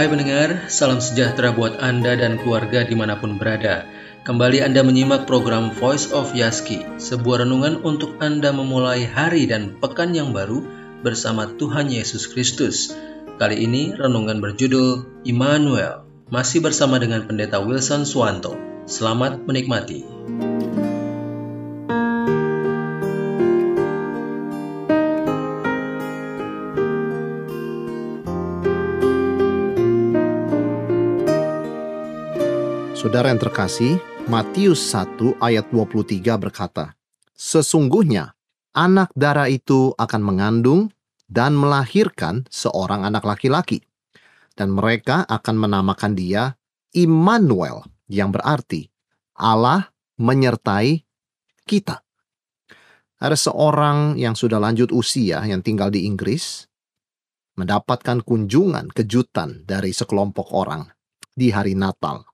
Hai pendengar, salam sejahtera buat Anda dan keluarga di mana pun berada. Kembali Anda menyimak program Voice of Yaski, sebuah renungan untuk Anda memulai hari dan pekan yang baru bersama Tuhan Yesus Kristus. Kali ini renungan berjudul Immanuel, masih bersama dengan Pendeta Wilson Swanto. Selamat menikmati. Saudara yang terkasih, Matius 1 ayat 23 berkata, Sesungguhnya anak darah itu akan mengandung dan melahirkan seorang anak laki-laki. Dan mereka akan menamakan dia Immanuel, yang berarti Allah menyertai kita. Ada seorang yang sudah lanjut usia yang tinggal di Inggris, mendapatkan kunjungan kejutan dari sekelompok orang di hari Natal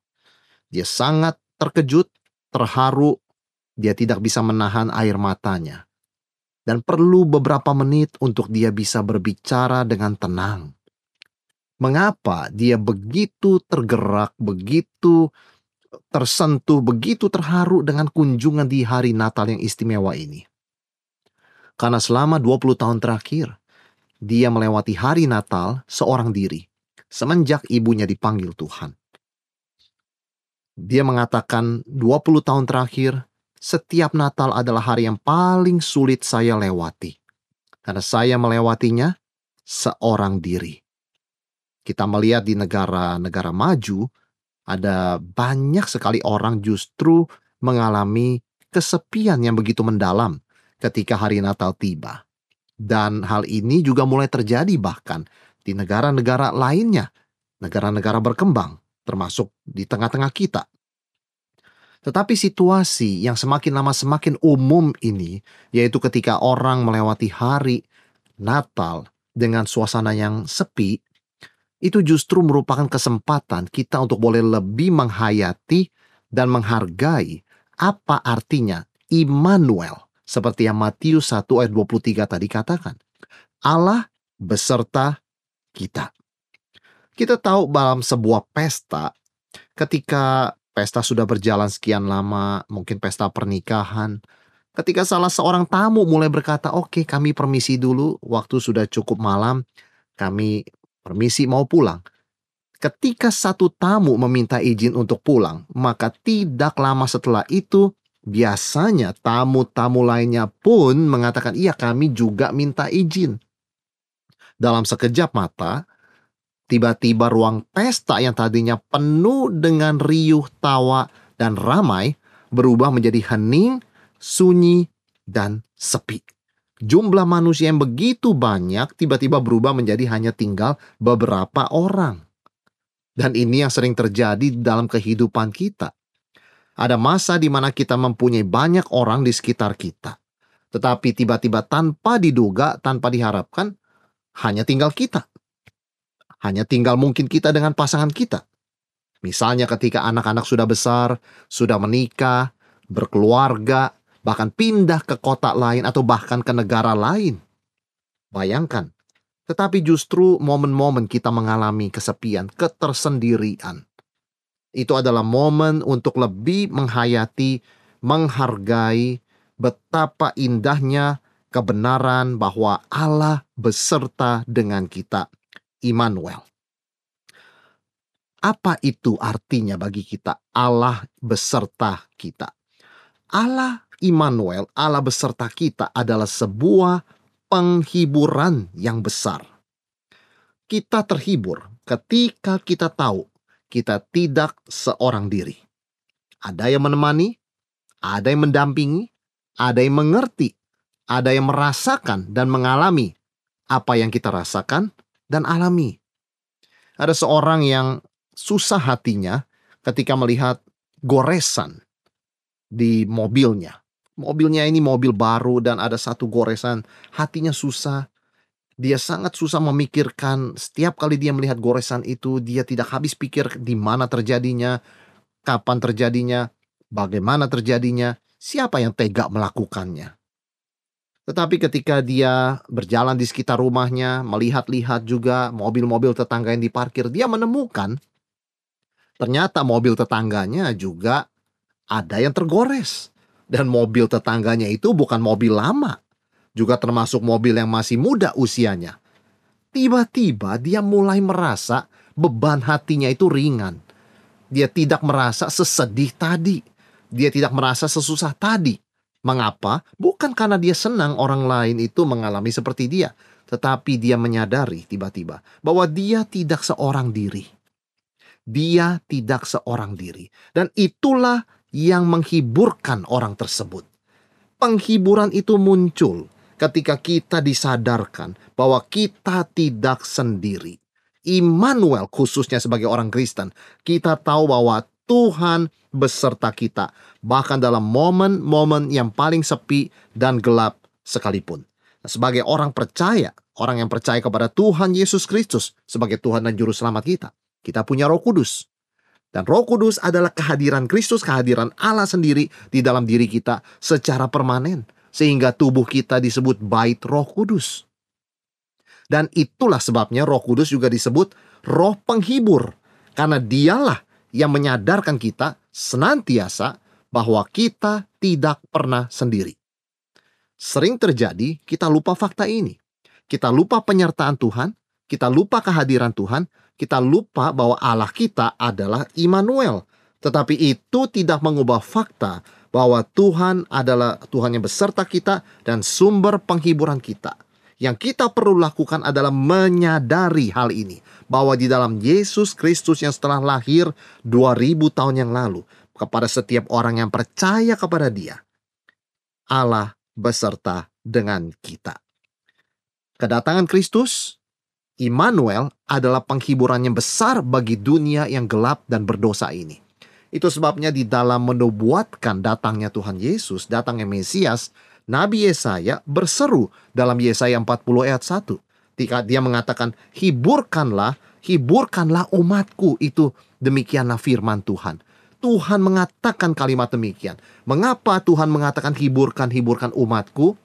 dia sangat terkejut, terharu, dia tidak bisa menahan air matanya. Dan perlu beberapa menit untuk dia bisa berbicara dengan tenang. Mengapa dia begitu tergerak, begitu tersentuh, begitu terharu dengan kunjungan di hari Natal yang istimewa ini? Karena selama 20 tahun terakhir, dia melewati hari Natal seorang diri, semenjak ibunya dipanggil Tuhan. Dia mengatakan 20 tahun terakhir, setiap Natal adalah hari yang paling sulit saya lewati. Karena saya melewatinya seorang diri. Kita melihat di negara-negara maju, ada banyak sekali orang justru mengalami kesepian yang begitu mendalam ketika hari Natal tiba. Dan hal ini juga mulai terjadi bahkan di negara-negara lainnya, negara-negara berkembang termasuk di tengah-tengah kita. Tetapi situasi yang semakin lama semakin umum ini, yaitu ketika orang melewati hari Natal dengan suasana yang sepi, itu justru merupakan kesempatan kita untuk boleh lebih menghayati dan menghargai apa artinya Immanuel, seperti yang Matius 1 ayat 23 tadi katakan. Allah beserta kita. Kita tahu dalam sebuah pesta, ketika pesta sudah berjalan sekian lama, mungkin pesta pernikahan, ketika salah seorang tamu mulai berkata, "Oke, okay, kami permisi dulu, waktu sudah cukup malam, kami permisi mau pulang." Ketika satu tamu meminta izin untuk pulang, maka tidak lama setelah itu biasanya tamu-tamu lainnya pun mengatakan, "Iya, kami juga minta izin." Dalam sekejap mata, Tiba-tiba ruang pesta yang tadinya penuh dengan riuh tawa dan ramai berubah menjadi hening, sunyi, dan sepi. Jumlah manusia yang begitu banyak tiba-tiba berubah menjadi hanya tinggal beberapa orang. Dan ini yang sering terjadi dalam kehidupan kita. Ada masa di mana kita mempunyai banyak orang di sekitar kita. Tetapi tiba-tiba tanpa diduga, tanpa diharapkan, hanya tinggal kita. Hanya tinggal mungkin kita dengan pasangan kita. Misalnya ketika anak-anak sudah besar, sudah menikah, berkeluarga, bahkan pindah ke kota lain atau bahkan ke negara lain. Bayangkan, tetapi justru momen-momen kita mengalami kesepian, ketersendirian. Itu adalah momen untuk lebih menghayati, menghargai betapa indahnya kebenaran bahwa Allah beserta dengan kita Immanuel. Apa itu artinya bagi kita Allah beserta kita? Allah Immanuel, Allah beserta kita adalah sebuah penghiburan yang besar. Kita terhibur ketika kita tahu kita tidak seorang diri. Ada yang menemani, ada yang mendampingi, ada yang mengerti, ada yang merasakan dan mengalami apa yang kita rasakan, dan alami. Ada seorang yang susah hatinya ketika melihat goresan di mobilnya. Mobilnya ini mobil baru dan ada satu goresan, hatinya susah. Dia sangat susah memikirkan setiap kali dia melihat goresan itu, dia tidak habis pikir di mana terjadinya, kapan terjadinya, bagaimana terjadinya, siapa yang tega melakukannya. Tetapi ketika dia berjalan di sekitar rumahnya, melihat-lihat juga mobil-mobil tetangga yang diparkir, dia menemukan ternyata mobil tetangganya juga ada yang tergores. Dan mobil tetangganya itu bukan mobil lama, juga termasuk mobil yang masih muda usianya. Tiba-tiba dia mulai merasa beban hatinya itu ringan. Dia tidak merasa sesedih tadi. Dia tidak merasa sesusah tadi. Mengapa? Bukan karena dia senang orang lain itu mengalami seperti dia, tetapi dia menyadari tiba-tiba bahwa dia tidak seorang diri. Dia tidak seorang diri, dan itulah yang menghiburkan orang tersebut. Penghiburan itu muncul ketika kita disadarkan bahwa kita tidak sendiri. Immanuel khususnya sebagai orang Kristen, kita tahu bahwa Tuhan beserta kita, bahkan dalam momen-momen yang paling sepi dan gelap sekalipun. Nah, sebagai orang percaya, orang yang percaya kepada Tuhan Yesus Kristus sebagai Tuhan dan Juru Selamat kita, kita punya Roh Kudus. Dan Roh Kudus adalah kehadiran Kristus, kehadiran Allah sendiri di dalam diri kita secara permanen, sehingga tubuh kita disebut bait Roh Kudus. Dan itulah sebabnya Roh Kudus juga disebut Roh Penghibur, karena Dialah yang menyadarkan kita senantiasa bahwa kita tidak pernah sendiri. Sering terjadi kita lupa fakta ini. Kita lupa penyertaan Tuhan, kita lupa kehadiran Tuhan, kita lupa bahwa Allah kita adalah Immanuel. Tetapi itu tidak mengubah fakta bahwa Tuhan adalah Tuhan yang beserta kita dan sumber penghiburan kita. Yang kita perlu lakukan adalah menyadari hal ini. Bahwa di dalam Yesus Kristus yang setelah lahir 2000 tahun yang lalu. Kepada setiap orang yang percaya kepada dia. Allah beserta dengan kita. Kedatangan Kristus, Immanuel adalah penghiburan yang besar bagi dunia yang gelap dan berdosa ini. Itu sebabnya di dalam menubuatkan datangnya Tuhan Yesus, datangnya Mesias, Nabi Yesaya berseru dalam Yesaya 40 ayat 1. Ketika dia mengatakan, hiburkanlah, hiburkanlah umatku. Itu demikianlah firman Tuhan. Tuhan mengatakan kalimat demikian. Mengapa Tuhan mengatakan hiburkan, hiburkan umatku?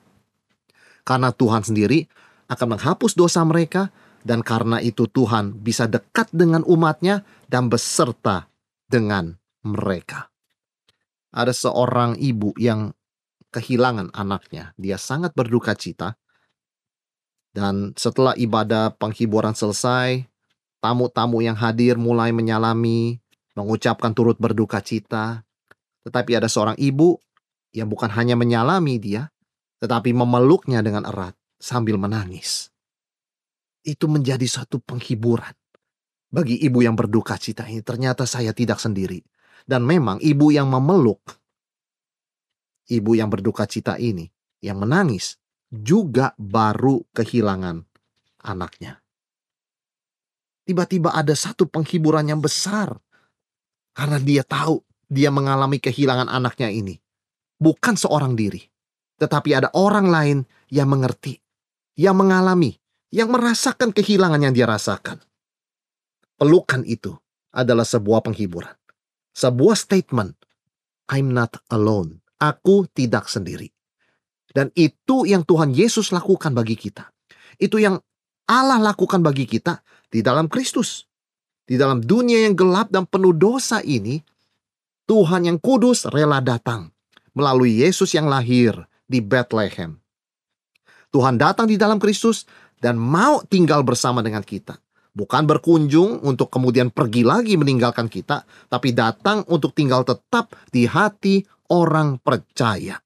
Karena Tuhan sendiri akan menghapus dosa mereka dan karena itu Tuhan bisa dekat dengan umatnya dan beserta dengan mereka. Ada seorang ibu yang kehilangan anaknya. Dia sangat berduka cita. Dan setelah ibadah penghiburan selesai, tamu-tamu yang hadir mulai menyalami, mengucapkan turut berduka cita. Tetapi ada seorang ibu yang bukan hanya menyalami dia, tetapi memeluknya dengan erat sambil menangis. Itu menjadi satu penghiburan. Bagi ibu yang berduka cita ini, ternyata saya tidak sendiri. Dan memang ibu yang memeluk ibu yang berduka cita ini, yang menangis, juga baru kehilangan anaknya. Tiba-tiba ada satu penghiburan yang besar karena dia tahu dia mengalami kehilangan anaknya ini. Bukan seorang diri, tetapi ada orang lain yang mengerti, yang mengalami, yang merasakan kehilangan yang dia rasakan. Pelukan itu adalah sebuah penghiburan, sebuah statement. I'm not alone. Aku tidak sendiri. Dan itu yang Tuhan Yesus lakukan bagi kita. Itu yang Allah lakukan bagi kita di dalam Kristus. Di dalam dunia yang gelap dan penuh dosa ini, Tuhan yang kudus rela datang melalui Yesus yang lahir di Bethlehem. Tuhan datang di dalam Kristus dan mau tinggal bersama dengan kita. Bukan berkunjung untuk kemudian pergi lagi meninggalkan kita, tapi datang untuk tinggal tetap di hati orang percaya.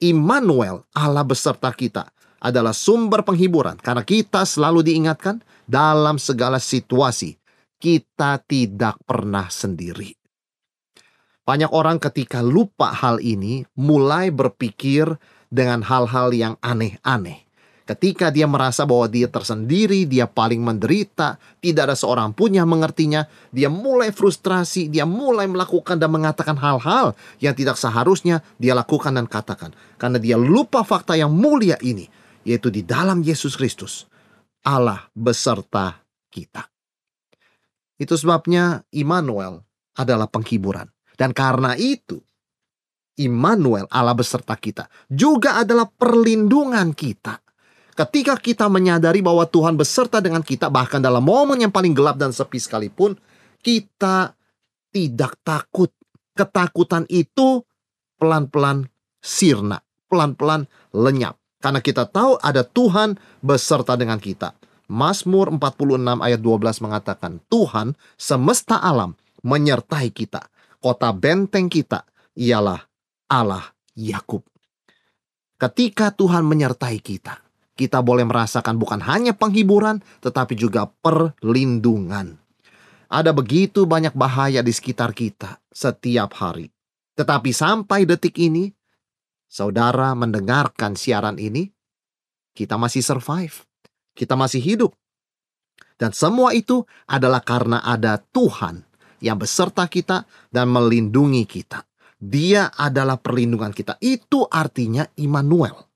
Immanuel, Allah beserta kita, adalah sumber penghiburan karena kita selalu diingatkan dalam segala situasi kita tidak pernah sendiri. Banyak orang ketika lupa hal ini mulai berpikir dengan hal-hal yang aneh-aneh. Ketika dia merasa bahwa dia tersendiri, dia paling menderita, tidak ada seorang pun yang mengertinya, dia mulai frustrasi, dia mulai melakukan dan mengatakan hal-hal yang tidak seharusnya dia lakukan dan katakan. Karena dia lupa fakta yang mulia ini, yaitu di dalam Yesus Kristus. Allah beserta kita. Itu sebabnya Immanuel adalah penghiburan. Dan karena itu, Immanuel, Allah beserta kita, juga adalah perlindungan kita. Ketika kita menyadari bahwa Tuhan beserta dengan kita, bahkan dalam momen yang paling gelap dan sepi sekalipun, kita tidak takut. Ketakutan itu pelan-pelan sirna, pelan-pelan lenyap. Karena kita tahu ada Tuhan beserta dengan kita. Mazmur 46 ayat 12 mengatakan, Tuhan semesta alam menyertai kita. Kota benteng kita ialah Allah Yakub. Ketika Tuhan menyertai kita, kita boleh merasakan bukan hanya penghiburan, tetapi juga perlindungan. Ada begitu banyak bahaya di sekitar kita setiap hari. Tetapi sampai detik ini, saudara mendengarkan siaran ini, kita masih survive. Kita masih hidup. Dan semua itu adalah karena ada Tuhan yang beserta kita dan melindungi kita. Dia adalah perlindungan kita. Itu artinya Immanuel.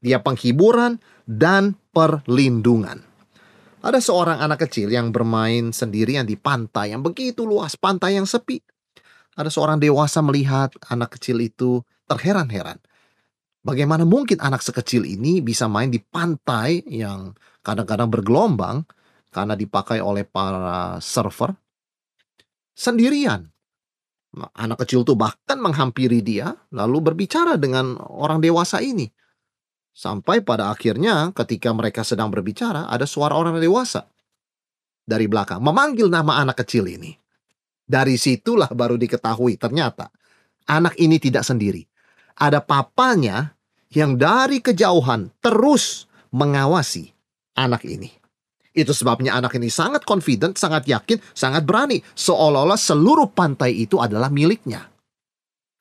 Dia penghiburan dan perlindungan. Ada seorang anak kecil yang bermain sendirian di pantai yang begitu luas, pantai yang sepi. Ada seorang dewasa melihat anak kecil itu terheran-heran. Bagaimana mungkin anak sekecil ini bisa main di pantai yang kadang-kadang bergelombang karena dipakai oleh para server sendirian. Anak kecil itu bahkan menghampiri dia lalu berbicara dengan orang dewasa ini. Sampai pada akhirnya ketika mereka sedang berbicara, ada suara orang dewasa dari belakang memanggil nama anak kecil ini. Dari situlah baru diketahui ternyata anak ini tidak sendiri. Ada papanya yang dari kejauhan terus mengawasi anak ini. Itu sebabnya anak ini sangat confident, sangat yakin, sangat berani. Seolah-olah seluruh pantai itu adalah miliknya.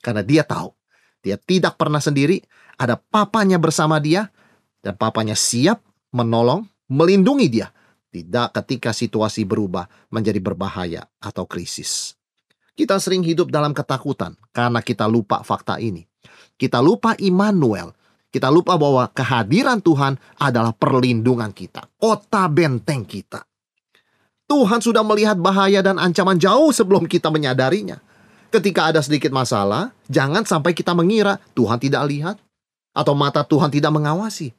Karena dia tahu, dia tidak pernah sendiri, ada papanya bersama dia, dan papanya siap menolong, melindungi dia. Tidak ketika situasi berubah menjadi berbahaya atau krisis. Kita sering hidup dalam ketakutan karena kita lupa fakta ini. Kita lupa Immanuel. Kita lupa bahwa kehadiran Tuhan adalah perlindungan kita, kota benteng kita. Tuhan sudah melihat bahaya dan ancaman jauh sebelum kita menyadarinya. Ketika ada sedikit masalah, jangan sampai kita mengira Tuhan tidak lihat, atau mata Tuhan tidak mengawasi.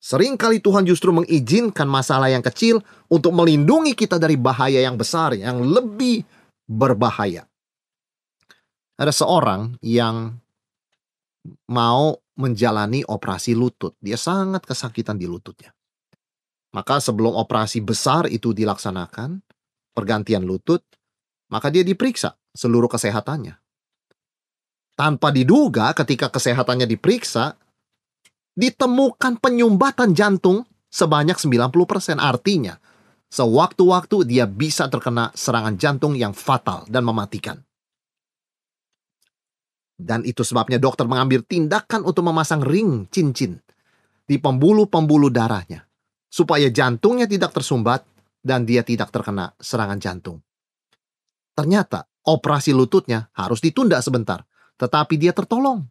Seringkali Tuhan justru mengizinkan masalah yang kecil untuk melindungi kita dari bahaya yang besar, yang lebih berbahaya. Ada seorang yang mau menjalani operasi lutut. Dia sangat kesakitan di lututnya. Maka sebelum operasi besar itu dilaksanakan, pergantian lutut, maka dia diperiksa seluruh kesehatannya tanpa diduga ketika kesehatannya diperiksa, ditemukan penyumbatan jantung sebanyak 90%. Artinya, sewaktu-waktu dia bisa terkena serangan jantung yang fatal dan mematikan. Dan itu sebabnya dokter mengambil tindakan untuk memasang ring cincin di pembuluh-pembuluh darahnya. Supaya jantungnya tidak tersumbat dan dia tidak terkena serangan jantung. Ternyata operasi lututnya harus ditunda sebentar tetapi dia tertolong.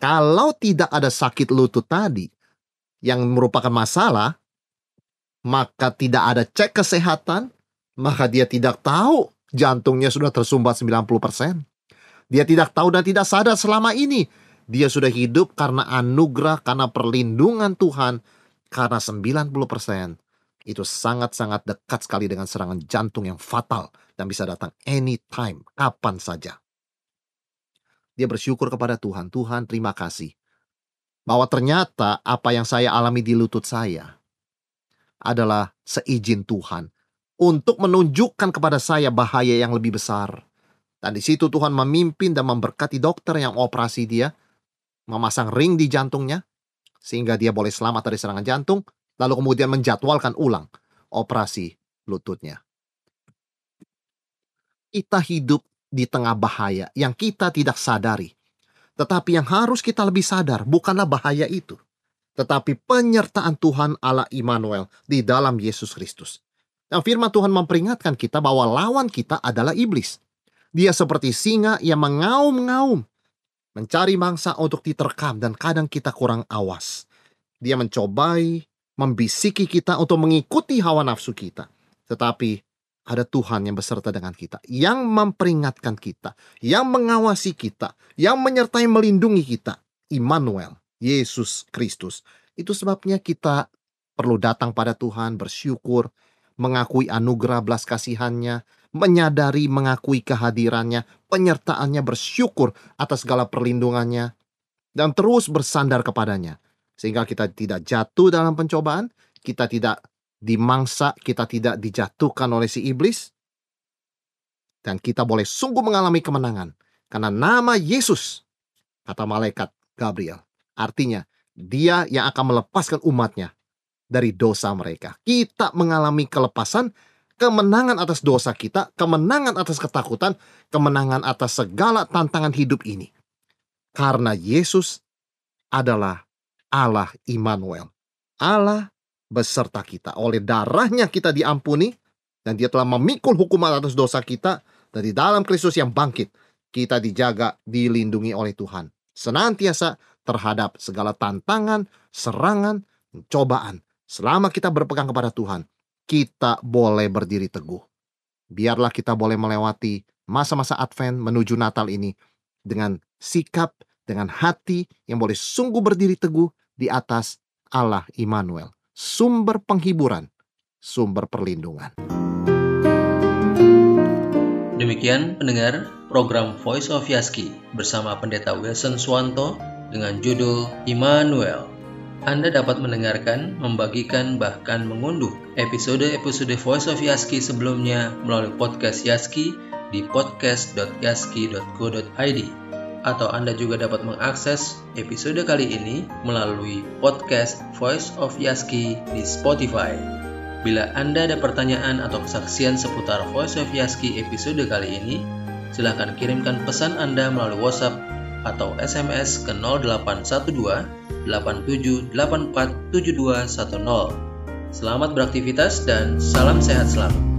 Kalau tidak ada sakit lutut tadi yang merupakan masalah, maka tidak ada cek kesehatan, maka dia tidak tahu jantungnya sudah tersumbat 90%. Dia tidak tahu dan tidak sadar selama ini. Dia sudah hidup karena anugerah, karena perlindungan Tuhan, karena 90% itu sangat-sangat dekat sekali dengan serangan jantung yang fatal dan bisa datang anytime, kapan saja. Dia bersyukur kepada Tuhan. Tuhan, terima kasih. Bahwa ternyata apa yang saya alami di lutut saya adalah seizin Tuhan untuk menunjukkan kepada saya bahaya yang lebih besar. Dan di situ Tuhan memimpin dan memberkati dokter yang operasi dia, memasang ring di jantungnya, sehingga dia boleh selamat dari serangan jantung, lalu kemudian menjadwalkan ulang operasi lututnya. Kita hidup di tengah bahaya yang kita tidak sadari. Tetapi yang harus kita lebih sadar bukanlah bahaya itu, tetapi penyertaan Tuhan Allah Immanuel di dalam Yesus Kristus. Yang firman Tuhan memperingatkan kita bahwa lawan kita adalah iblis. Dia seperti singa yang mengaum-ngaum, mencari mangsa untuk diterkam dan kadang kita kurang awas. Dia mencobai, membisiki kita untuk mengikuti hawa nafsu kita. Tetapi ada Tuhan yang beserta dengan kita, yang memperingatkan kita, yang mengawasi kita, yang menyertai melindungi kita. Immanuel, Yesus Kristus. Itu sebabnya kita perlu datang pada Tuhan, bersyukur, mengakui anugerah belas kasihannya, menyadari mengakui kehadirannya, penyertaannya, bersyukur atas segala perlindungannya, dan terus bersandar kepadanya. Sehingga kita tidak jatuh dalam pencobaan, kita tidak dimangsa, kita tidak dijatuhkan oleh si iblis, dan kita boleh sungguh mengalami kemenangan. Karena nama Yesus, kata malaikat Gabriel, artinya dia yang akan melepaskan umatnya dari dosa mereka. Kita mengalami kelepasan, kemenangan atas dosa kita, kemenangan atas ketakutan, kemenangan atas segala tantangan hidup ini. Karena Yesus adalah Allah Immanuel. Allah beserta kita. Oleh darahnya kita diampuni dan dia telah memikul hukuman atas dosa kita dan di dalam Kristus yang bangkit kita dijaga, dilindungi oleh Tuhan. Senantiasa terhadap segala tantangan, serangan, cobaan. Selama kita berpegang kepada Tuhan, kita boleh berdiri teguh. Biarlah kita boleh melewati masa-masa Advent menuju Natal ini dengan sikap, dengan hati yang boleh sungguh berdiri teguh di atas Allah Immanuel sumber penghiburan, sumber perlindungan. Demikian pendengar program Voice of Yaski bersama Pendeta Wilson Swanto dengan judul Immanuel. Anda dapat mendengarkan, membagikan, bahkan mengunduh episode-episode Voice of Yaski sebelumnya melalui podcast Yaski di podcast.yaski.co.id atau Anda juga dapat mengakses episode kali ini melalui podcast Voice of Yaski di Spotify. Bila Anda ada pertanyaan atau kesaksian seputar Voice of Yaski episode kali ini, silahkan kirimkan pesan Anda melalui WhatsApp atau SMS ke 0812 8784 7210. Selamat beraktivitas dan salam sehat selalu.